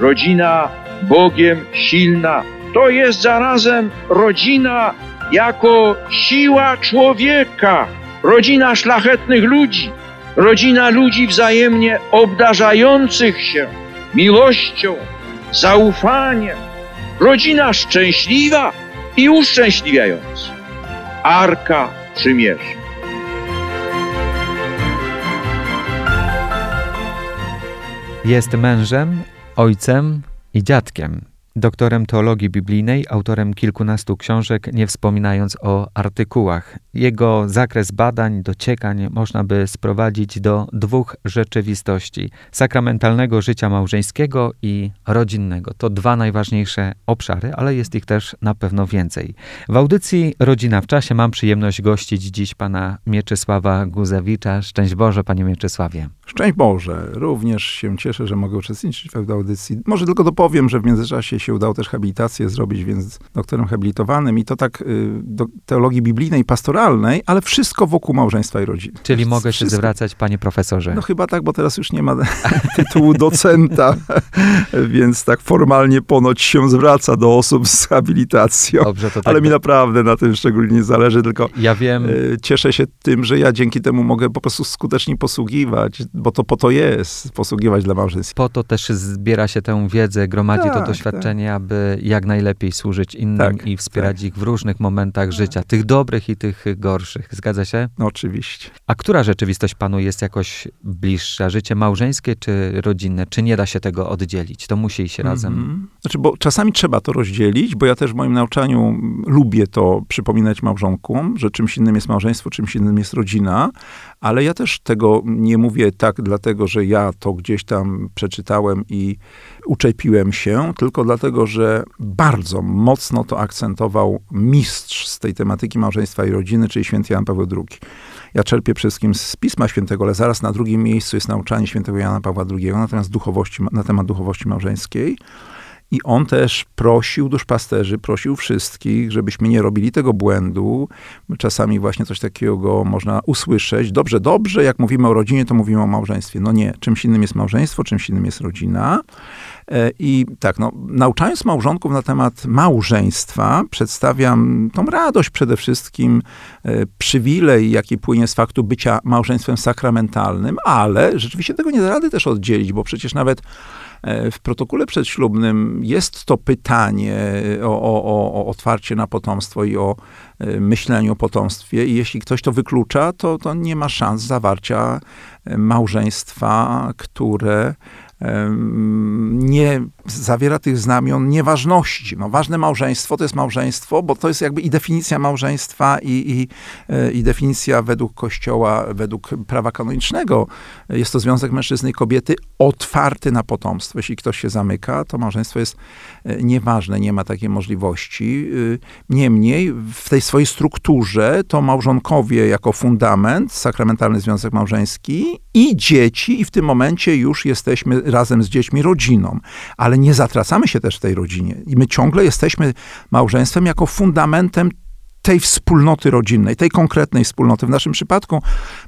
rodzina Bogiem silna. To jest zarazem rodzina jako siła człowieka, rodzina szlachetnych ludzi, rodzina ludzi wzajemnie obdarzających się miłością, zaufaniem, rodzina szczęśliwa i uszczęśliwiająca. Arka Przymierza. Jest mężem, ojcem i dziadkiem doktorem teologii biblijnej, autorem kilkunastu książek, nie wspominając o artykułach. Jego zakres badań, dociekań można by sprowadzić do dwóch rzeczywistości: sakramentalnego życia małżeńskiego i rodzinnego. To dwa najważniejsze obszary, ale jest ich też na pewno więcej. W audycji Rodzina w czasie mam przyjemność gościć dziś pana Mieczysława Guzewicza. Szczęść Boże, panie Mieczysławie. Szczęść Boże. Również się cieszę, że mogę uczestniczyć w audycji. Może tylko dopowiem, że w międzyczasie się udało też habilitację zrobić, więc doktorem habilitowanym i to tak y, do teologii biblijnej, pastoralnej, ale wszystko wokół małżeństwa i rodziny. Czyli mogę się zwracać, panie profesorze? No chyba tak, bo teraz już nie ma tytułu docenta, więc tak formalnie ponoć się zwraca do osób z habilitacją. Dobrze, to tak ale mi naprawdę na tym szczególnie nie zależy, tylko ja wiem. Y, cieszę się tym, że ja dzięki temu mogę po prostu skutecznie posługiwać, bo to po to jest, posługiwać dla małżeństwa. Po to też zbiera się tę wiedzę, gromadzi tak, to doświadczenie tak. aby jak najlepiej służyć innym tak, i wspierać tak. ich w różnych momentach tak. życia, tych dobrych i tych gorszych. Zgadza się? No, oczywiście. A która rzeczywistość panu jest jakoś bliższa? Życie małżeńskie czy rodzinne? Czy nie da się tego oddzielić? To musi iść razem. Mm -hmm. Znaczy, bo czasami trzeba to rozdzielić, bo ja też w moim nauczaniu lubię to przypominać małżonkom, że czymś innym jest małżeństwo, czymś innym jest rodzina, ale ja też tego nie mówię tak dlatego, że ja to gdzieś tam przeczytałem i uczepiłem się, tylko dlatego, że bardzo mocno to akcentował mistrz z tej tematyki małżeństwa i rodziny, czyli święty Jan Paweł II. Ja czerpię przede wszystkim z Pisma Świętego, ale zaraz na drugim miejscu jest nauczanie świętego Jana Pawła II natomiast duchowości, na temat duchowości małżeńskiej. I on też prosił duszpasterzy, prosił wszystkich, żebyśmy nie robili tego błędu. Czasami właśnie coś takiego można usłyszeć. Dobrze, dobrze, jak mówimy o rodzinie, to mówimy o małżeństwie. No nie, czymś innym jest małżeństwo, czymś innym jest rodzina. E, I tak, no, nauczając małżonków na temat małżeństwa, przedstawiam tą radość przede wszystkim, e, przywilej, jaki płynie z faktu bycia małżeństwem sakramentalnym, ale rzeczywiście tego nie da rady też oddzielić, bo przecież nawet E, w protokole przedślubnym jest to pytanie o, o, o otwarcie na potomstwo i o myśleniu o potomstwie. I jeśli ktoś to wyklucza, to, to nie ma szans zawarcia małżeństwa, które nie zawiera tych znamion nieważności. No, ważne małżeństwo to jest małżeństwo, bo to jest jakby i definicja małżeństwa, i, i, e, i definicja według Kościoła, według prawa kanonicznego. Jest to związek mężczyzny i kobiety otwarty na potomstwo. Jeśli ktoś się zamyka, to małżeństwo jest e, nieważne, nie ma takiej możliwości. E, niemniej w tej swojej strukturze to małżonkowie jako fundament, sakramentalny związek małżeński i dzieci, i w tym momencie już jesteśmy razem z dziećmi rodziną. Ale nie zatracamy się też w tej rodzinie. I my ciągle jesteśmy małżeństwem jako fundamentem tej wspólnoty rodzinnej, tej konkretnej wspólnoty. W naszym przypadku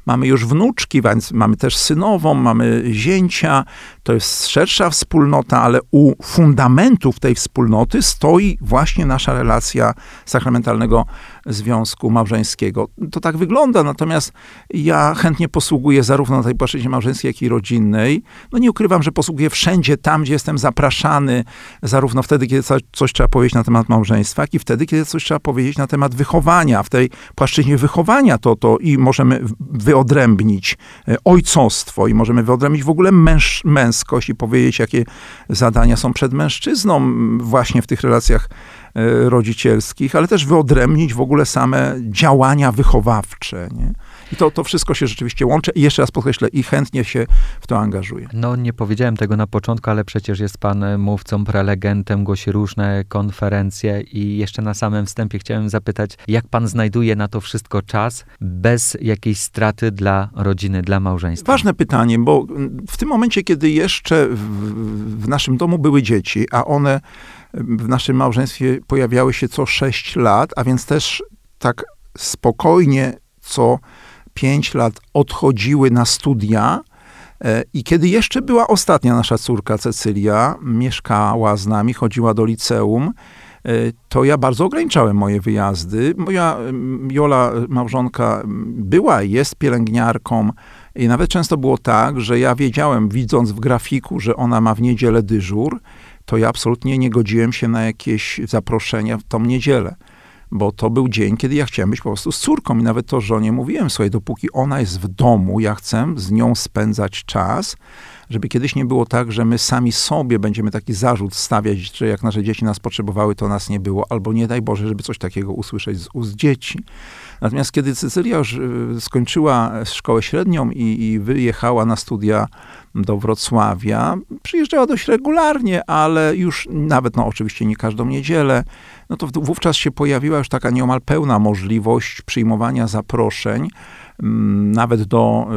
mamy już wnuczki, więc mamy też synową, mamy zięcia. To jest szersza wspólnota, ale u fundamentów tej wspólnoty stoi właśnie nasza relacja sakramentalnego związku małżeńskiego. To tak wygląda, natomiast ja chętnie posługuję zarówno na tej płaszczyźnie małżeńskiej, jak i rodzinnej. No nie ukrywam, że posługuję wszędzie tam, gdzie jestem zapraszany, zarówno wtedy, kiedy coś, trzeba powiedzieć na temat małżeństwa, jak i wtedy, kiedy coś trzeba powiedzieć na temat wychowania. W tej płaszczyźnie wychowania to, to i możemy wyodrębnić e, ojcostwo i możemy wyodrębnić w ogóle męż, męskość i powiedzieć, jakie zadania są przed mężczyzną właśnie w tych relacjach rodzicielskich, ale też wyodrębnić w ogóle same działania wychowawcze. Nie? I to, to wszystko się rzeczywiście łączy. I jeszcze raz podkreślę, i chętnie się w to angażuję. No, nie powiedziałem tego na początku, ale przecież jest pan mówcą, prelegentem, głosi różne konferencje i jeszcze na samym wstępie chciałem zapytać, jak pan znajduje na to wszystko czas bez jakiejś straty dla rodziny, dla małżeństwa? Ważne pytanie, bo w tym momencie, kiedy jeszcze w, w naszym domu były dzieci, a one w naszym małżeństwie pojawiały się co 6 lat, a więc też tak spokojnie co 5 lat odchodziły na studia, E, I kiedy jeszcze była ostatnia nasza córka Cecylia, mieszkała z nami, chodziła do liceum, e, to ja bardzo ograniczałem moje wyjazdy. Moja Jola, małżonka, była i jest pielęgniarką. I nawet często było tak, że ja wiedziałem, widząc w grafiku, że ona ma w niedzielę dyżur, to ja absolutnie nie godziłem się na jakieś zaproszenia w tą niedzielę bo to był dzień, kiedy ja chciałem być po prostu z córką i nawet to żonie mówiłem, słuchaj, dopóki ona jest w domu, ja chcę z nią spędzać czas, żeby kiedyś nie było tak, że my sami sobie będziemy taki zarzut stawiać, że jak nasze dzieci nas potrzebowały, to nas nie było, albo nie daj Boże, żeby coś takiego usłyszeć z ust dzieci. Natomiast kiedy Cecylia już y, skończyła szkołę średnią i, i wyjechała na studia do Wrocławia, przyjeżdżała dość regularnie, ale już nawet, no oczywiście nie każdą niedzielę, no to wówczas się pojawiła już taka nieomal pełna możliwość przyjmowania zaproszeń, mm, nawet do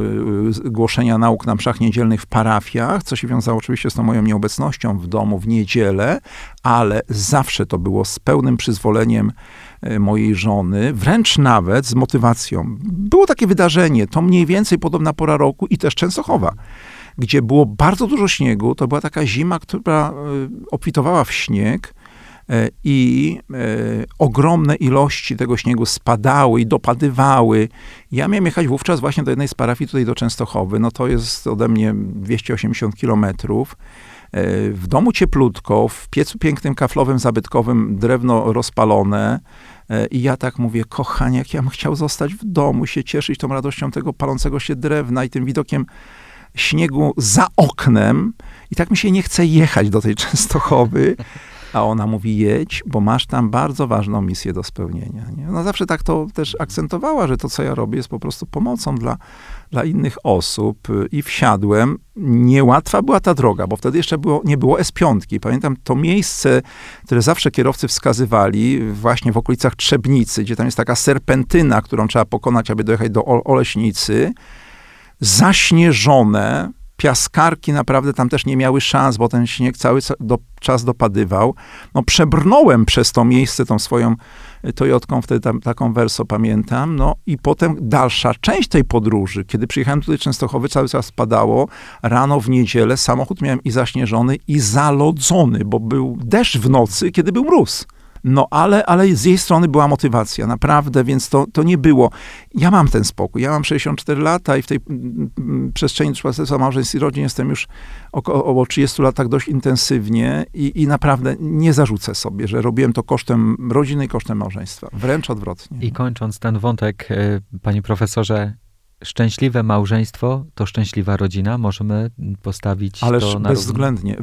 y, głoszenia nauk na mszach niedzielnych w parafiach, co się wiązało oczywiście z tą moją nieobecnością w domu w niedzielę, ale zawsze to było z pełnym przyzwoleniem y, mojej żony, wręcz nawet z motywacją. Było takie wydarzenie, to mniej więcej podobna pora roku i też Częstochowa gdzie było bardzo dużo śniegu. To była taka zima, która y, obfitowała w śnieg e, i e, ogromne ilości tego śniegu spadały i dopadywały. Ja miałem jechać wówczas właśnie do jednej z parafii tutaj do Częstochowy. No to jest ode mnie 280 kilometrów. E, w domu cieplutko, w piecu pięknym, kaflowym, zabytkowym, drewno rozpalone. I ja tak mówię, kochanie, jak ja bym chciał zostać w domu, się cieszyć tą radością tego palącego się drewna i tym widokiem śniegu za oknem i tak mi się nie chce jechać do tej Częstochowy. A ona mówi, jedź, bo masz tam bardzo ważną misję do spełnienia. Nie? Zawsze tak to też akcentowała, że to, co ja robię, jest po prostu pomocą dla, dla innych osób. I wsiadłem. Niełatwa była ta droga, bo wtedy jeszcze było, nie było S5. Pamiętam to miejsce, które zawsze kierowcy wskazywali, właśnie w okolicach Trzebnicy, gdzie tam jest taka serpentyna, którą trzeba pokonać, aby dojechać do Oleśnicy zaśnieżone, piaskarki naprawdę tam też nie miały szans, bo ten śnieg cały czas dopadywał. No przebrnąłem przez to miejsce, tą swoją y, Toyotką, wtedy tam, taką Verso pamiętam, no i potem dalsza część tej podróży, kiedy przyjechałem tutaj Częstochowy, cały czas padało, rano w niedzielę samochód miałem i zaśnieżony, i zalodzony, bo był deszcz w nocy, kiedy był mróz. No ale, ale z jej strony była motywacja, naprawdę, więc to, to nie było. Ja mam ten spokój. Ja mam 64 lata i w tej mm, mm, przestrzeni duszpasterstwa małżeństw i rodzin jestem już około, około 30 latach dość intensywnie i, i naprawdę nie zarzucę sobie, że robiłem to kosztem rodziny i kosztem małżeństwa. Wręcz odwrotnie. I kończąc ten wątek, e, panie profesorze, szczęśliwe małżeństwo to szczęśliwa rodzina. Możemy postawić Ależ to na bezwzględnie.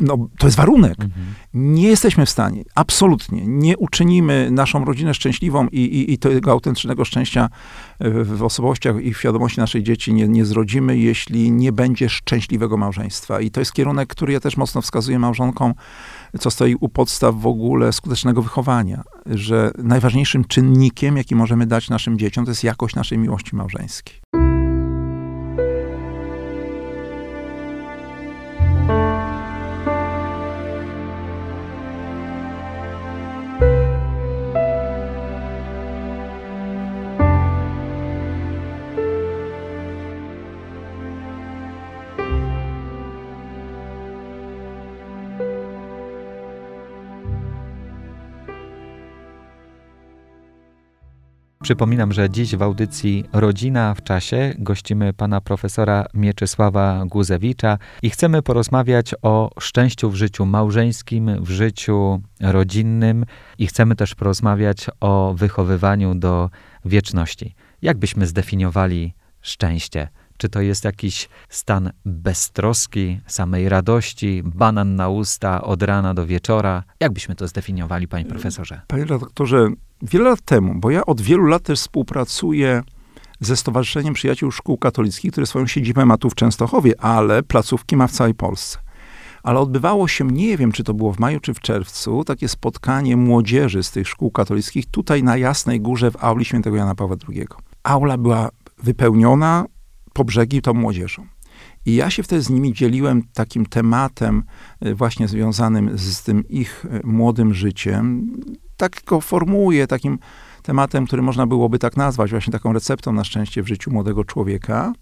No, to jest warunek. Mhm. Nie jesteśmy w stanie, absolutnie, nie uczynimy naszą rodzinę szczęśliwą i, i, i tego autentycznego szczęścia w osobowościach i w świadomości naszych dzieci nie, nie zrodzimy, jeśli nie będzie szczęśliwego małżeństwa. I to jest kierunek, który ja też mocno wskazuję małżonkom, co stoi u podstaw w ogóle skutecznego wychowania, że najważniejszym czynnikiem, jaki możemy dać naszym dzieciom, to jest jakość naszej miłości małżeńskiej. Przypominam, że dziś w audycji Rodzina w czasie gościmy pana profesora Mieczysława Guzewicza i chcemy porozmawiać o szczęściu w życiu małżeńskim, w życiu rodzinnym i chcemy też porozmawiać o wychowywaniu do wieczności. Jak byśmy zdefiniowali szczęście? Czy to jest jakiś stan beztroski, samej radości, banan na usta od rana do wieczora? Jak byśmy to zdefiniowali, panie profesorze? Panie redaktorze, wiele lat temu, bo ja od wielu lat też współpracuję ze Stowarzyszeniem Przyjaciół Szkół Katolickich, które swoją siedzibę ma tu w Częstochowie, ale placówki ma w całej Polsce. Ale odbywało się, nie wiem, czy to było w maju, czy w czerwcu, takie spotkanie młodzieży z tych szkół katolickich tutaj na Jasnej Górze w auli świętego Jana Pawła II. Aula była wypełniona po brzegi tą młodzieżą. I ja się wtedy z nimi dzieliłem takim tematem e, właśnie związanym z tym ich e, młodym życiem. Tak go formułuję, takim tematem, który można byłoby tak nazwać, właśnie taką receptą na szczęście w życiu młodego człowieka.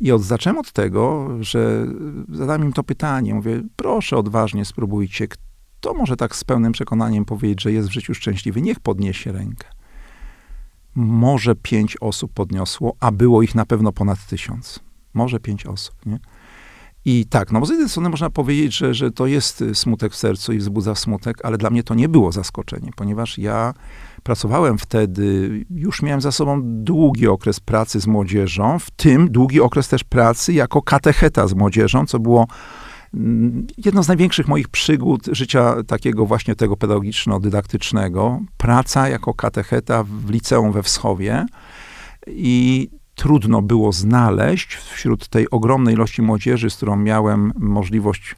I od, zacząłem od tego, że zadałem im to pytanie. Mówię, proszę odważnie spróbujcie. Kto może tak z pełnym przekonaniem powiedzieć, że jest w życiu szczęśliwy? Niech podniesie rękę. Może pięć osób podniosło, a było ich na pewno ponad tysiąc. Może pięć osób, nie? I tak, no bo z jednej strony można powiedzieć, że, że to jest y, smutek w sercu i wzbudza smutek, ale dla mnie to nie było zaskoczenie, ponieważ ja pracowałem wtedy, już miałem za sobą długi okres pracy z młodzieżą, w tym długi okres też pracy jako katecheta z młodzieżą, co było mm, jedno z największych moich przygód życia takiego właśnie tego pedagogiczno-dydaktycznego. Praca jako katecheta w liceum we Wschowie i trudno było znaleźć wśród tej ogromnej ilości młodzieży, z którą miałem możliwość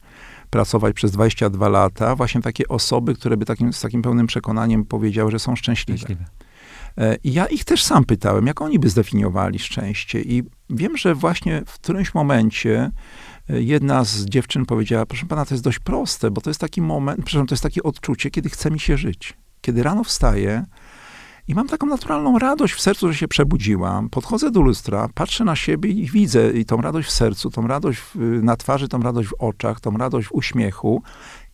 pracować przez 22 lata, właśnie takie osoby, które by takim, z takim pełnym przekonaniem powiedziały, że są szczęśliwe. szczęśliwe. E, I ja ich też sam pytałem, jak oni by zdefiniowali szczęście. I wiem, że właśnie w którymś momencie e, jedna z dziewczyn powiedziała, proszę pana, to jest dość proste, bo to jest taki moment, przepraszam, to jest takie odczucie, kiedy chce mi się żyć. Kiedy rano wstaję, i mam taką naturalną radość w sercu, że się przebudziłam. Podchodzę do lustra, patrzę na siebie i widzę i tą radość w sercu, tą radość na twarzy, tą radość w oczach, tą radość w uśmiechu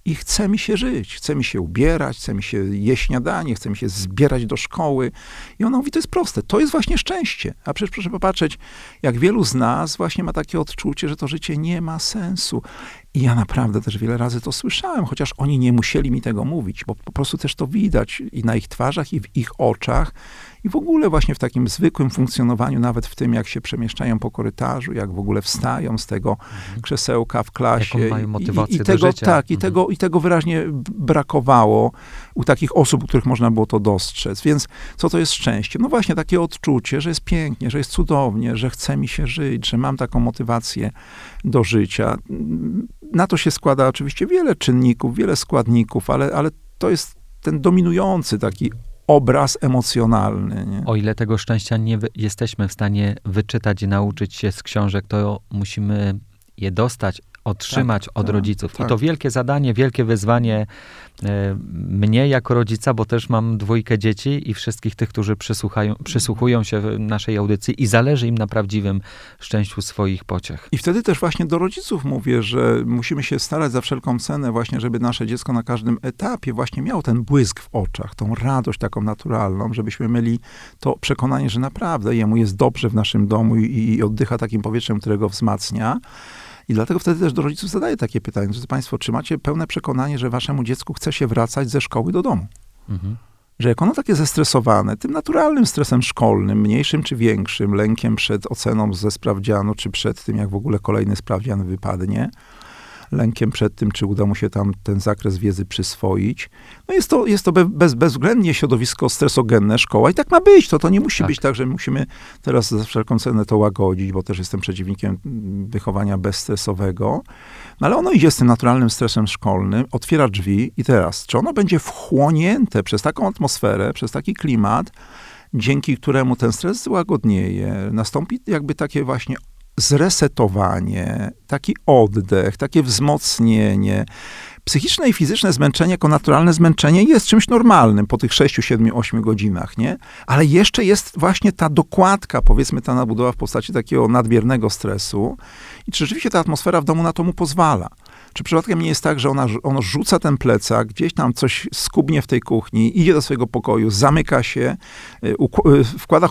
i chce mi się żyć, chce mi się ubierać, chce mi się jeść śniadanie, chce mi się zbierać do szkoły. I ona mówi, to jest proste, to jest właśnie szczęście. A przecież proszę popatrzeć, jak wielu z nas właśnie ma takie odczucie, że to życie nie ma sensu. I ja naprawdę też wiele razy to słyszałem, chociaż oni nie musieli mi tego mówić, bo po prostu też to widać i na ich twarzach, i w ich oczach, i w ogóle właśnie w takim zwykłym funkcjonowaniu, nawet w tym, jak się przemieszczają po korytarzu, jak w ogóle wstają z tego mhm. krzesełka w klasie. Jaką mają motywację I, i tego, życia. Tak, i, mhm. tego, i tego wyraźnie brakowało u takich osób, u których można było to dostrzec. Więc co to jest szczęście? No właśnie takie odczucie, że jest pięknie, że jest cudownie, że chce mi się żyć, że mam taką motywację do życia. Na to się składa oczywiście wiele czynników, wiele składników, ale, ale to jest ten dominujący taki obraz emocjonalny. Nie? O ile tego szczęścia nie jesteśmy w stanie wyczytać i nauczyć się z książek, to musimy je dostać, otrzymać tak, od tak, rodziców. Tak. I to wielkie zadanie, wielkie wyzwanie e, mnie jako rodzica, bo też mam dwójkę dzieci i wszystkich tych, którzy przysłuchają, przysłuchują się naszej audycji i zależy im na prawdziwym szczęściu swoich pociech. I wtedy też właśnie do rodziców mówię, że musimy się starać za wszelką cenę właśnie, żeby nasze dziecko na każdym etapie właśnie miało ten błysk w oczach, tą radość taką naturalną, żebyśmy mieli to przekonanie, że naprawdę jemu jest dobrze w naszym domu i, i oddycha takim powietrzem, którego wzmacnia. I dlatego wtedy też do rodziców zadaję takie pytanie, drodzy Państwo, czy macie pełne przekonanie, że waszemu dziecku chce się wracać ze szkoły do domu? Mhm. Że jak ono takie zestresowane, tym naturalnym stresem szkolnym, mniejszym czy większym, lękiem przed oceną ze sprawdzianu, czy przed tym, jak w ogóle kolejny sprawdzian wypadnie, lękiem przed tym, czy uda mu się tam ten zakres wiedzy przyswoić. No jest to, jest to bez, bezwzględnie środowisko stresogenne szkoła i tak ma być. To, to nie musi tak. być tak, że musimy teraz za wszelką cenę to łagodzić, bo też jestem przeciwnikiem wychowania bezstresowego. No ale ono idzie z tym naturalnym stresem szkolnym, otwiera drzwi i teraz, czy ono będzie wchłonięte przez taką atmosferę, przez taki klimat, dzięki któremu ten stres złagodnieje, nastąpi jakby takie właśnie zresetowanie, taki oddech, takie wzmocnienie. Psychiczne i fizyczne zmęczenie jako naturalne zmęczenie jest czymś normalnym po tych 6, 7, 8 godzinach, nie? Ale jeszcze jest właśnie ta dokładka, powiedzmy ta nabudowa w postaci takiego nadmiernego stresu. I czy rzeczywiście ta atmosfera w domu na to mu pozwala? Czy przypadkiem nie jest tak, że ona, ono rzuca ten plecak, gdzieś tam coś skubnie w tej kuchni, idzie do swojego pokoju, zamyka się, y, y, wkłada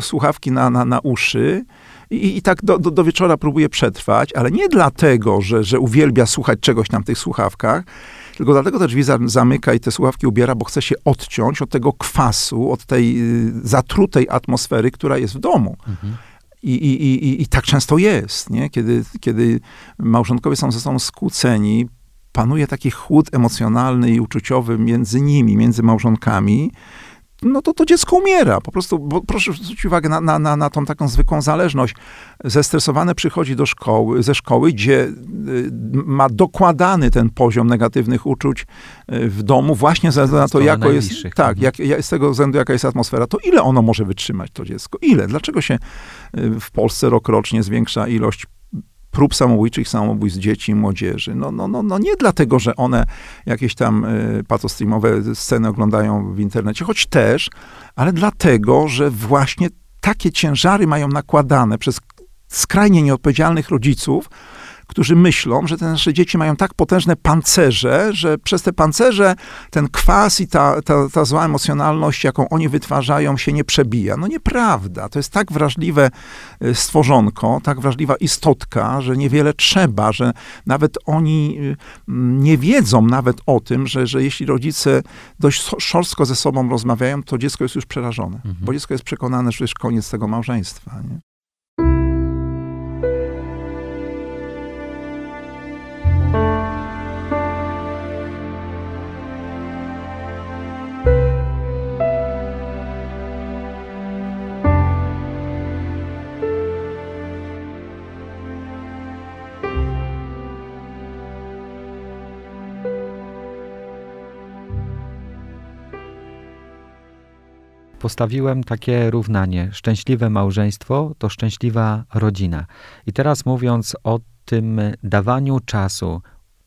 słuchawki na, na, na uszy i, i tak do, do, do, wieczora próbuje przetrwać, ale nie dlatego, że, że uwielbia słuchać czegoś tam w tych słuchawkach, tylko dlatego te drzwi zamyka i te słuchawki ubiera, bo chce się odciąć od tego kwasu, od tej y, zatrutej atmosfery, która jest w domu. Mhm. I, i, i, I tak często jest, nie? Kiedy, kiedy małżonkowie są ze sobą skłóceni, panuje taki chłód emocjonalny i uczuciowy między nimi, między małżonkami, no to to dziecko umiera. Po prostu, bo proszę zwrócić uwagę na, na, na, na tą taką zwykłą zależność. Zestresowane przychodzi do szkoły, ze szkoły, gdzie y, ma dokładany ten poziom negatywnych uczuć y, w domu właśnie ze względu na to, jako jest, tak, jak, z tego względu, jaka jest atmosfera, to ile ono może wytrzymać, to dziecko? Ile? Dlaczego się y, w Polsce rokrocznie zwiększa ilość prób samobójczych, samobójstw dzieci i młodzieży. No, no, no, no nie dlatego, że one jakieś tam y, patostreamowe sceny oglądają w internecie, choć też, ale dlatego, że właśnie takie ciężary mają nakładane przez skrajnie nieodpowiedzialnych rodziców, którzy myślą, że te nasze dzieci mają tak potężne pancerze, że przez te pancerze ten kwas i ta, ta, ta zła emocjonalność, jaką oni wytwarzają, się nie przebija. No nieprawda. To jest tak wrażliwe y, stworzonko, tak wrażliwa istotka, że niewiele trzeba, że nawet oni y, nie wiedzą nawet o tym, że, że jeśli rodzice dość szorstko ze sobą rozmawiają, to dziecko jest już przerażone, mhm. bo dziecko jest przekonane, że jest koniec tego małżeństwa. Nie? Postawiłem takie równanie: szczęśliwe małżeństwo to szczęśliwa rodzina. I teraz mówiąc o tym dawaniu czasu,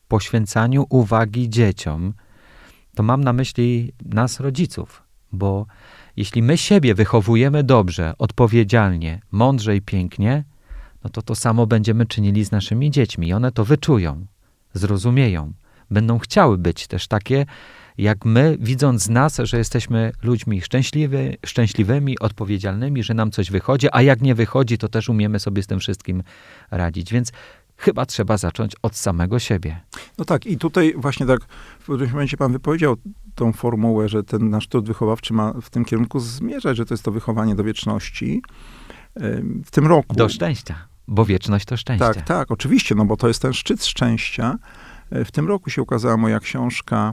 poświęcaniu uwagi dzieciom, to mam na myśli nas, rodziców, bo jeśli my siebie wychowujemy dobrze, odpowiedzialnie, mądrze i pięknie, no to to samo będziemy czynili z naszymi dziećmi. I one to wyczują, zrozumieją, będą chciały być też takie, jak my, widząc nas, że jesteśmy ludźmi szczęśliwy, szczęśliwymi, odpowiedzialnymi, że nam coś wychodzi, a jak nie wychodzi, to też umiemy sobie z tym wszystkim radzić. Więc chyba trzeba zacząć od samego siebie. No tak, i tutaj właśnie tak w którymś momencie pan wypowiedział tą formułę, że ten nasz trud wychowawczy ma w tym kierunku zmierzać, że to jest to wychowanie do wieczności. W tym roku. Do szczęścia, bo wieczność to szczęście. Tak, tak, oczywiście, no bo to jest ten szczyt szczęścia. E, w tym roku się ukazała moja książka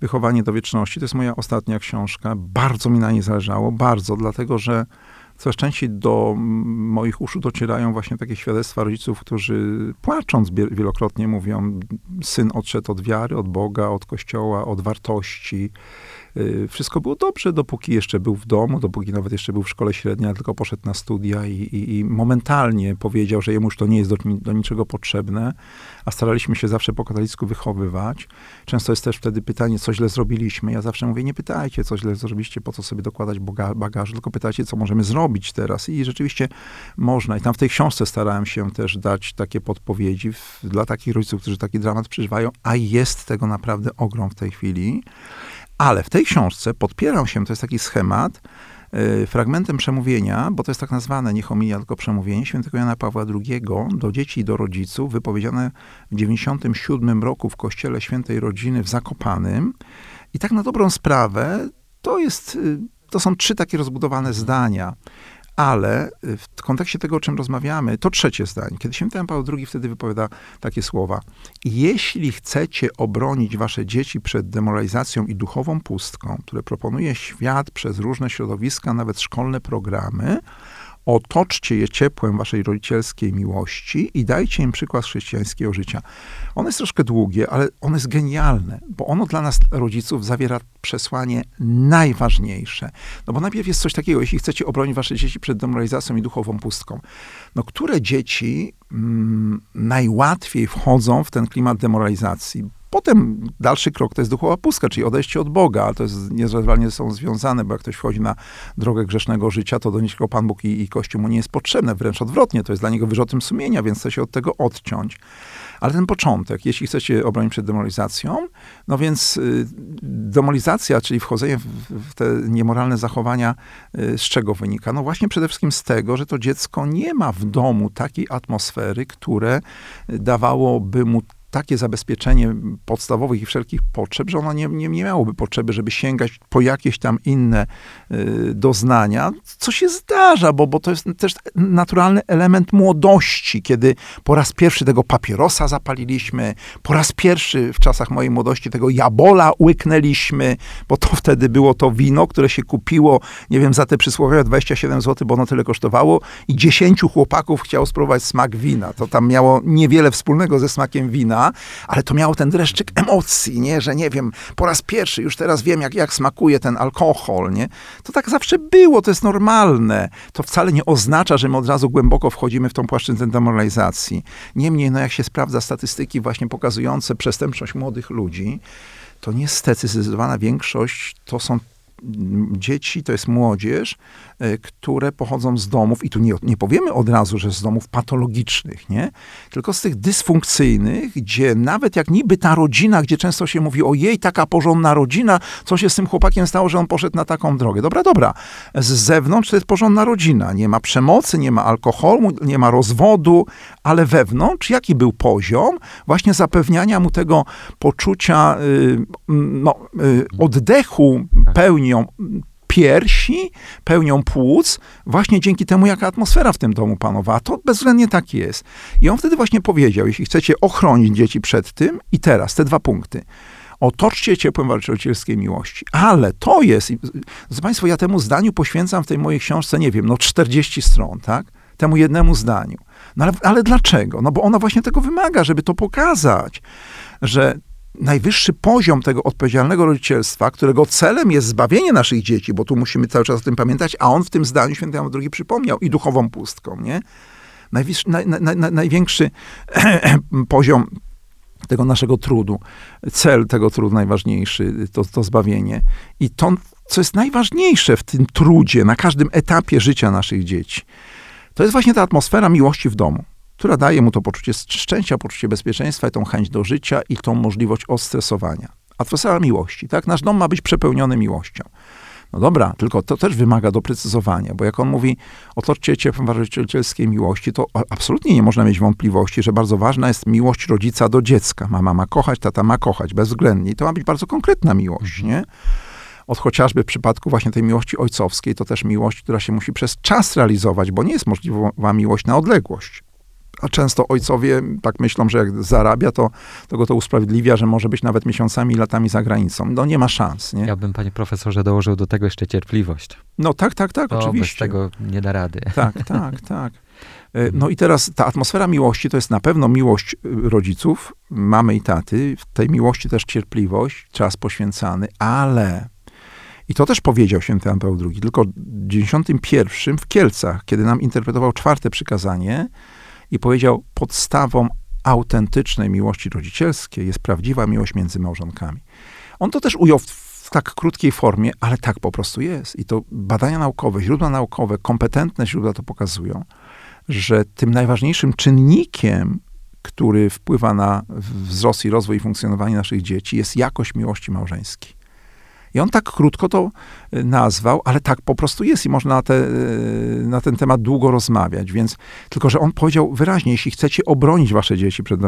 Wychowanie do wieczności. To jest moja ostatnia książka. Bardzo mi na niej zależało, bardzo, dlatego że coraz częściej do moich uszu docierają właśnie takie świadectwa rodziców, którzy płacząc wielokrotnie mówią, syn odszedł od wiary, od Boga, od Kościoła, od wartości, wszystko było dobrze, dopóki jeszcze był w domu, dopóki nawet jeszcze był w szkole średniej, tylko poszedł na studia i, i, i momentalnie powiedział, że jemu już to nie jest do, do, niczego potrzebne, a staraliśmy się zawsze po katolicku wychowywać. Często jest też wtedy pytanie, co źle zrobiliśmy. Ja zawsze mówię, nie pytajcie, co źle zrobiliście, po co sobie dokładać bagażu, tylko pytajcie, co możemy zrobić teraz. I rzeczywiście można. I tam w tej książce starałem się też dać takie podpowiedzi w, dla takich rodziców, którzy taki dramat przeżywają, a jest tego naprawdę ogrom w tej chwili. Ale w tej książce podpieram się, to jest taki schemat, yy, fragmentem przemówienia, bo to jest tak nazwane nie homilia, tylko przemówienie świętego Jana Pawła II do dzieci i do rodziców, wypowiedziane w 97 roku w Kościele Świętej Rodziny w Zakopanym. I tak na dobrą sprawę, to jest, yy, to są trzy takie rozbudowane zdania. Ale y, w kontekście tego, o czym rozmawiamy, to trzecie zdanie. Kiedy święty Jan Paweł II wtedy wypowiada takie słowa. Jeśli chcecie obronić wasze dzieci przed demoralizacją i duchową pustką, które proponuje świat przez różne środowiska, nawet szkolne programy, otoczcie je ciepłem waszej rodzicielskiej miłości i dajcie im przykład chrześcijańskiego życia. Ono jest troszkę długie, ale ono jest genialne, bo ono dla nas, rodziców, zawiera przesłanie najważniejsze. No bo najpierw jest coś takiego, jeśli chcecie obronić wasze dzieci przed demoralizacją i duchową pustką, no które dzieci mm, najłatwiej wchodzą w ten klimat demoralizacji? Potem dalszy krok to jest duchowa pustka, czyli odejście od Boga, ale to jest niezerwalnie są związane, bo jak ktoś wchodzi na drogę grzesznego życia, to do niczego Pan Bóg i, i Kościół mu nie jest potrzebne, wręcz odwrotnie, to jest dla niego wyrzutem sumienia, więc chce się od tego odciąć. Ale ten początek, jeśli chcecie obronić przed demoralizacją, no więc y, czyli wchodzenie w, w, te niemoralne zachowania, y, z czego wynika? No właśnie przede wszystkim z tego, że to dziecko nie ma w domu takiej atmosfery, które dawałoby mu takie zabezpieczenie podstawowych i wszelkich potrzeb, że ono nie, nie, nie miałoby potrzeby, żeby sięgać po jakieś tam inne y, doznania, co się zdarza, bo, bo to jest też naturalny element młodości, kiedy po raz pierwszy tego papierosa zapaliliśmy, po raz pierwszy w czasach mojej młodości tego jabola łyknęliśmy, bo to wtedy było to wino, które się kupiło, nie wiem, za te przysłowiowe 27 zł, bo ono tyle kosztowało i 10 chłopaków chciało spróbować smak wina. To tam miało niewiele wspólnego ze smakiem wina, ale to miało ten dreszczyk emocji, nie? Że nie wiem, po raz pierwszy już teraz wiem, jak, jak smakuje ten alkohol, nie? To tak zawsze było, to jest normalne. To wcale nie oznacza, że my od razu głęboko wchodzimy w tą płaszczyznę demoralizacji. Niemniej, no jak się sprawdza statystyki właśnie pokazujące przestępczość młodych ludzi, to niestety zdecydowana większość to są dzieci, to jest młodzież, które pochodzą z domów, i tu nie, nie powiemy od razu, że z domów patologicznych, nie? Tylko z tych dysfunkcyjnych, gdzie nawet jak niby ta rodzina, gdzie często się mówi, o jej, taka porządna rodzina, co się z tym chłopakiem stało, że on poszedł na taką drogę. Dobra, dobra. Z zewnątrz to jest porządna rodzina. Nie ma przemocy, nie ma alkoholu, nie ma rozwodu, ale wewnątrz jaki był poziom właśnie zapewniania mu tego poczucia y, no, y, oddechu tak. pełnią piersi, pełnią płuc, właśnie dzięki temu, jaka atmosfera w tym domu panowała. To bezwzględnie tak jest. I on wtedy właśnie powiedział, jeśli chcecie ochronić dzieci przed tym, i teraz te dwa punkty. Otoczcie ciepłem walczycielskiej miłości. Ale to jest, z Państwo, ja temu zdaniu poświęcam w tej mojej książce, nie wiem, no 40 stron, tak? Temu jednemu zdaniu. No ale, ale dlaczego? No bo ona właśnie tego wymaga, żeby to pokazać, że najwyższy poziom tego odpowiedzialnego rodzicielstwa, którego celem jest zbawienie naszych dzieci, bo tu musimy cały czas o tym pamiętać, a on w tym zdaniu święty Jan II przypomniał i duchową pustką, nie? Najwyższy, naj, naj, naj, największy poziom tego naszego trudu, cel tego trudu najważniejszy, to, to zbawienie. I to, co jest najważniejsze w tym trudzie, na każdym etapie życia naszych dzieci, to jest właśnie ta atmosfera miłości w domu która daje mu to poczucie szczęścia, poczucie bezpieczeństwa i tą chęć do życia i tą możliwość odstresowania. Atmosfera miłości, tak? Nasz dom ma być przepełniony miłością. No dobra, tylko to też wymaga doprecyzowania, bo jak on mówi, otoczcie ciepłem warzycielskiej miłości, to absolutnie nie można mieć wątpliwości, że bardzo ważna jest miłość rodzica do dziecka. Mama ma kochać, tata ma kochać, bezwzględnie. I to ma być bardzo konkretna miłość, nie? Od chociażby w przypadku właśnie tej miłości ojcowskiej, to też miłość, która się musi przez czas realizować, bo nie jest możliwa miłość na odległość a często ojcowie tak myślą, że jak zarabia, to, to go to usprawiedliwia, że może być nawet miesiącami, latami za granicą. No nie ma szans. Nie? Ja bym, panie profesorze, dołożył do tego jeszcze cierpliwość. No tak, tak, tak, to oczywiście. Bez tego nie da rady. Tak, tak, tak. E, no i teraz ta atmosfera miłości to jest na pewno miłość y, rodziców, mamy i taty. W tej miłości też cierpliwość, czas poświęcany, ale i to też powiedział święty Jan Paweł II, tylko w 91 w Kielcach, kiedy nam interpretował czwarte przykazanie, i powiedział: Podstawą autentycznej miłości rodzicielskiej jest prawdziwa miłość między małżonkami. On to też ujął w, tak krótkiej formie, ale tak po prostu jest. I to badania naukowe, źródła naukowe, kompetentne źródła to pokazują, że tym najważniejszym czynnikiem, który wpływa na wzrost i rozwój i funkcjonowanie naszych dzieci, jest jakość miłości małżeńskiej. I on tak krótko to y, nazwał, ale tak po prostu jest i można na, te, y, na ten temat długo rozmawiać. Więc tylko, że on powiedział wyraźnie, jeśli chcecie obronić wasze dzieci przed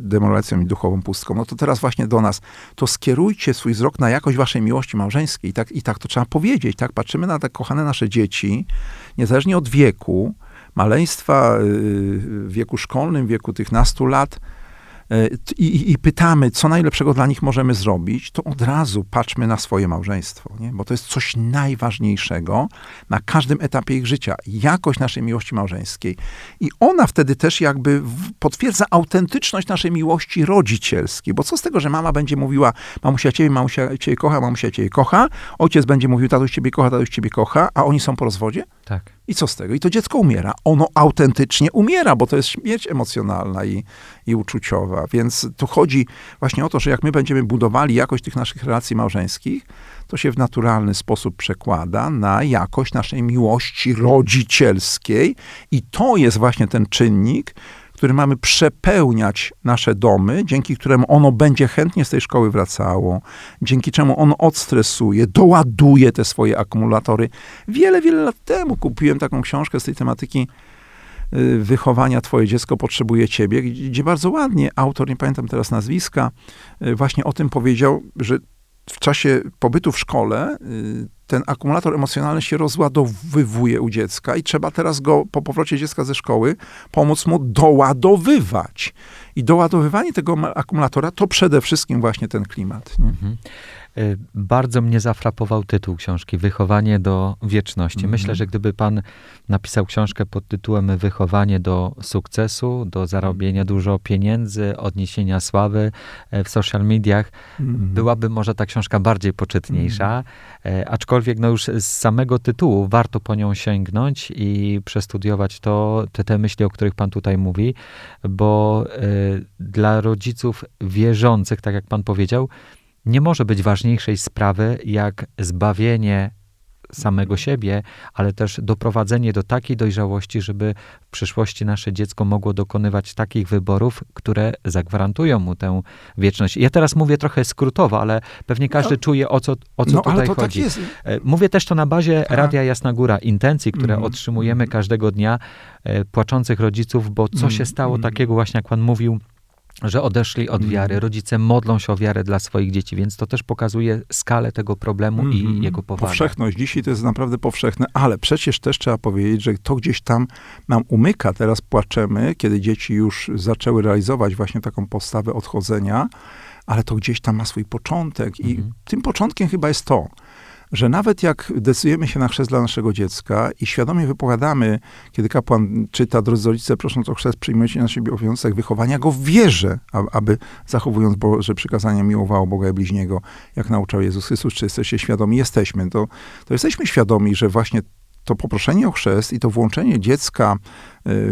demolacją i duchową pustką, no to teraz właśnie do nas, to skierujcie swój wzrok na jakość waszej miłości małżeńskiej. I tak, i tak to trzeba powiedzieć. Tak patrzymy na te kochane nasze dzieci, niezależnie od wieku, maleństwa y, w wieku szkolnym, w wieku tych nastu lat, i, i, pytamy, co najlepszego dla nich możemy zrobić, to od razu patrzmy na swoje małżeństwo, nie? bo to jest coś najważniejszego na każdym etapie ich życia. Jakość naszej miłości małżeńskiej. I ona wtedy też jakby potwierdza autentyczność naszej miłości rodzicielskiej, bo co z tego, że mama będzie mówiła, mamusia ciebie, mamusia ciebie kocha, mamusia ciebie kocha, ojciec będzie mówił, tatuś ciebie kocha, tatuś ciebie kocha, a oni są po rozwodzie? Tak. I co z tego? I to dziecko umiera. Ono autentycznie umiera, bo to jest śmierć emocjonalna i, i uczuciowa. Więc tu chodzi właśnie o to, że jak my będziemy budowali jakość tych naszych relacji małżeńskich, to się w naturalny sposób przekłada na jakość naszej miłości rodzicielskiej. I to jest właśnie ten czynnik, który mamy przepełniać nasze domy, dzięki któremu ono będzie chętnie z tej szkoły wracało, dzięki czemu ono odstresuje, doładuje te swoje akumulatory. Wiele, wiele lat temu kupiłem taką książkę z tej tematyki y, wychowania Twoje dziecko potrzebuje Ciebie, gdzie bardzo ładnie autor, nie pamiętam teraz nazwiska, y, właśnie o tym powiedział, że w czasie pobytu w szkole y, ten akumulator emocjonalny się rozładowywuje u dziecka i trzeba teraz go po powrocie dziecka ze szkoły pomóc mu doładowywać. I doładowywanie tego akumulatora to przede wszystkim właśnie ten klimat. Mhm. Y, bardzo mnie zafrapował tytuł książki Wychowanie do wieczności. -hmm. Myślę, że gdyby pan napisał książkę pod tytułem Wychowanie do sukcesu, do zarobienia dużo pieniędzy, odniesienia sławy e, w social mediach, -hmm. byłaby może ta książka bardziej poczytniejsza. -hmm. Aczkolwiek no już z samego tytułu warto po nią sięgnąć i przestudiować to, te, te myśli, o których pan tutaj mówi, bo y, dla rodziców wierzących, tak jak pan powiedział, nie może być ważniejszej sprawy jak zbawienie samego siebie, ale też doprowadzenie do takiej dojrzałości, żeby w przyszłości nasze dziecko mogło dokonywać takich wyborów, które zagwarantują mu tę wieczność. Ja teraz mówię trochę skrótowo, ale pewnie każdy no, czuje, o co, o co no, tutaj tak chodzi. Tak mówię też to na bazie tak. Radia Jasna Góra, intencji, które mm. otrzymujemy każdego dnia, e, płaczących rodziców, bo co mm. się stało mm. takiego właśnie, jak pan mówił, że odeszli od wiary. Mhm. Rodzice modlą się o wiarę dla swoich dzieci, więc to też pokazuje skalę tego problemu mm -hmm. i mhm. jego powagę. Powszechność. Dzisiaj to jest naprawdę powszechne, ale przecież też trzeba powiedzieć, że to gdzieś tam nam umyka. Teraz płaczemy, kiedy dzieci już zaczęły realizować właśnie taką postawę odchodzenia, ale to gdzieś tam ma swój początek i mm -hmm. tym początkiem chyba jest to, że nawet jak decydujemy się na chrzest dla naszego dziecka i świadomie wypowiadamy, kiedy kapłan czyta, drodzy rodzice, prosząc o chrzest, przyjmujecie na siebie obowiązek wychowania go w wierze, aby zachowując Boże przykazania miłowało Boga i bliźniego, jak nauczał Jezus Chrystus, czy jesteście świadomi? Jesteśmy. To, to jesteśmy świadomi, że właśnie to poproszenie o chrzest i to włączenie dziecka y,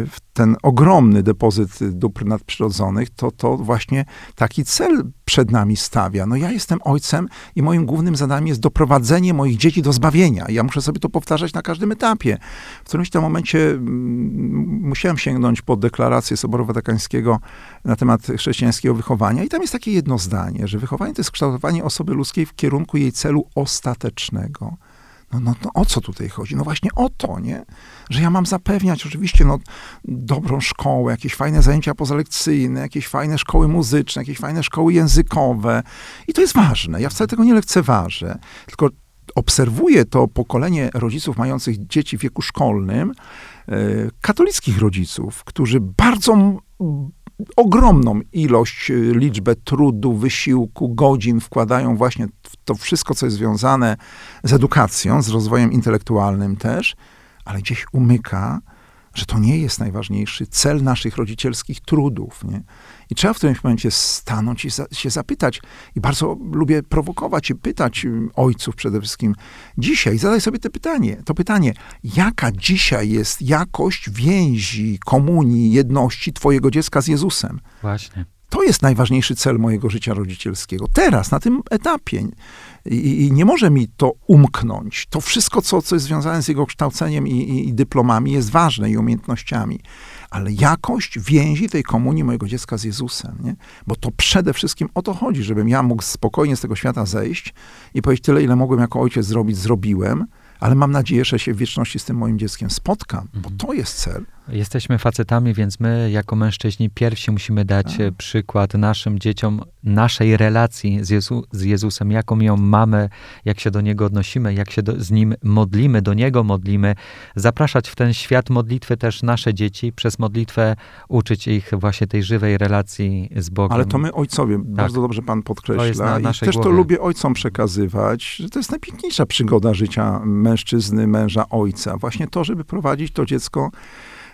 w ten ogromny depozyt dóbr nadprzyrodzonych, to, to właśnie taki cel przed nami stawia. No ja jestem ojcem i moim głównym zadaniem jest doprowadzenie moich dzieci do zbawienia. Ja muszę sobie to powtarzać na każdym etapie. W którymś tam momencie mm, musiałem sięgnąć po deklarację Soboru Watykańskiego na temat chrześcijańskiego wychowania i tam jest takie jedno zdanie, że wychowanie to jest kształtowanie osoby ludzkiej w kierunku jej celu ostatecznego. No, no, no o co tutaj chodzi? No właśnie o to, nie? Że ja mam zapewniać oczywiście no, dobrą szkołę, jakieś fajne zajęcia pozalekcyjne, jakieś fajne szkoły muzyczne, jakieś fajne szkoły językowe. I to jest ważne. Ja wcale tego nie lekceważę. Tylko obserwuję to pokolenie rodziców mających dzieci w wieku szkolnym, e, katolickich rodziców, którzy bardzo ogromną ilość, y, liczbę trudu, wysiłku, godzin wkładają właśnie w to wszystko, co jest związane z edukacją, z rozwojem intelektualnym też, ale gdzieś umyka, że to nie jest najważniejszy cel naszych rodzicielskich trudów. Nie? I trzeba w którymś momencie stanąć i za, się zapytać. I bardzo lubię prowokować i pytać y, ojców przede wszystkim dzisiaj. Zadaj sobie to pytanie. To pytanie, jaka dzisiaj jest jakość więzi, komunii, jedności twojego dziecka z Jezusem? Właśnie. To jest najważniejszy cel mojego życia rodzicielskiego. Teraz, na tym etapie. I, i nie może mi to umknąć. To wszystko, co, co jest związane z jego kształceniem i, i, i dyplomami, jest ważne i umiejętnościami ale jakość więzi tej komunii mojego dziecka z Jezusem, nie? Bo to przede wszystkim o to chodzi, żebym ja mógł spokojnie z tego świata zejść i powiedzieć tyle, ile mogłem jako ojciec zrobić, zrobiłem, ale mam nadzieję, że się w wieczności z tym moim dzieckiem spotkam, bo mhm. to jest cel. Jesteśmy facetami, więc my jako mężczyźni pierwsi musimy dać tak. przykład naszym dzieciom naszej relacji z, Jezu, z Jezusem, jaką ją mamy, jak się do Niego odnosimy, jak się do, z Nim modlimy, do Niego modlimy. Zapraszać w ten świat modlitwy też nasze dzieci, przez modlitwę uczyć ich właśnie tej żywej relacji z Bogiem. Ale to my ojcowie, tak. bardzo dobrze Pan podkreśla. Na I też głowie. to lubię ojcom przekazywać, że to jest najpiękniejsza przygoda życia mężczyzny, męża, ojca. Właśnie to, żeby prowadzić to dziecko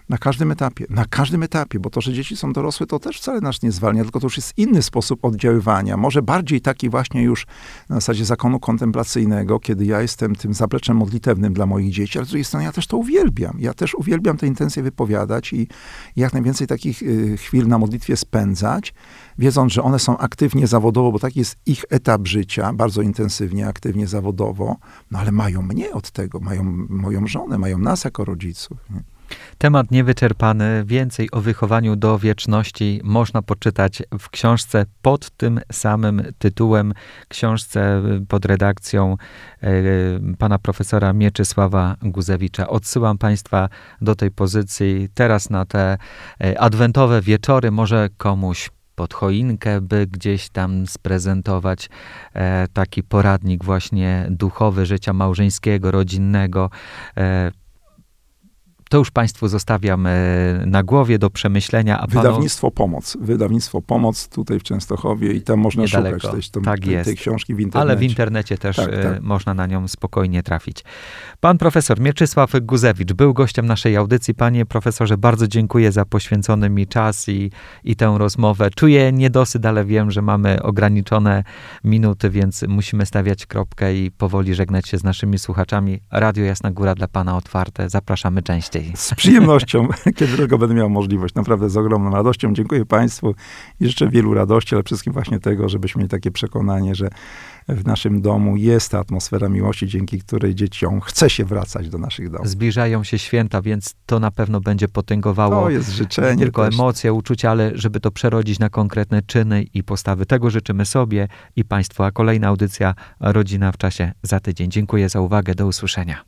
na każdym etapie, na każdym etapie, bo to, że dzieci są dorosłe, to też wcale nas nie zwalnia, tylko to już jest inny sposób oddziaływania. Może bardziej taki właśnie już na zasadzie zakonu kontemplacyjnego, kiedy ja jestem tym zapleczem modlitewnym dla moich dzieci, ale z drugiej strony ja też to uwielbiam. Ja też uwielbiam te intencje wypowiadać i jak najwięcej takich y, chwil na modlitwie spędzać, wiedząc, że one są aktywnie zawodowo, bo taki jest ich etap życia, bardzo intensywnie, aktywnie zawodowo, no ale mają mnie od tego, mają moją żonę, mają nas jako rodziców. Nie? Temat niewyczerpany. Więcej o wychowaniu do wieczności można poczytać w książce pod tym samym tytułem, książce pod redakcją e, pana profesora Mieczysława Guzewicza. Odsyłam państwa do tej pozycji teraz na te e, adwentowe wieczory. Może komuś pod choinkę, by gdzieś tam sprezentować e, taki poradnik właśnie duchowy życia małżeńskiego, rodzinnego to już Państwu zostawiam e, na głowie do przemyślenia. A Wydawnictwo Pomoc. Wydawnictwo Pomoc tutaj w Częstochowie i tam można Niedaleko. szukać tej, tak tej, tej, książki w internecie. Ale w internecie też tak, e, tak. można na nią spokojnie trafić. Pan profesor Mieczysław Guzewicz był gościem naszej audycji. Panie profesorze, bardzo dziękuję za poświęcony mi czas i, i tę rozmowę. Czuję niedosyt, ale wiem, że mamy ograniczone minuty, więc musimy stawiać kropkę i powoli żegnać się z naszymi słuchaczami. Radio Jasna Góra dla Pana otwarte. Zapraszamy częściej. Najczęściej. Z przyjemnością, kiedy tylko będę miał możliwość. Naprawdę z ogromną radością. Dziękuję Państwu i życzę wielu radości, ale wszystkim właśnie tego, żebyśmy mieli takie przekonanie, że w naszym domu jest ta atmosfera miłości, dzięki której dzieciom chce się wracać do naszych domów. Zbliżają się święta, więc to na pewno będzie potęgowało To jest życzenie. nie tylko też. emocje, uczucia, ale żeby to przerodzić na konkretne czyny i postawy. Tego życzymy sobie i Państwu. A kolejna audycja Rodzina w czasie za tydzień. Dziękuję za uwagę. Do usłyszenia.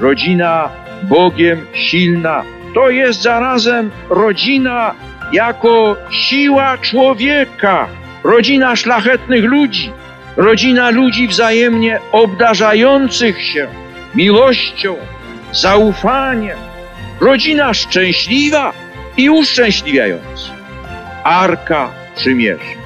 Rodzina Bogiem silna. To jest zarazem rodzina jako siła człowieka. Rodzina szlachetnych ludzi. Rodzina ludzi wzajemnie obdarzających się miłością, zaufaniem. Rodzina szczęśliwa i uszczęśliwiająca. Arka Przymierza.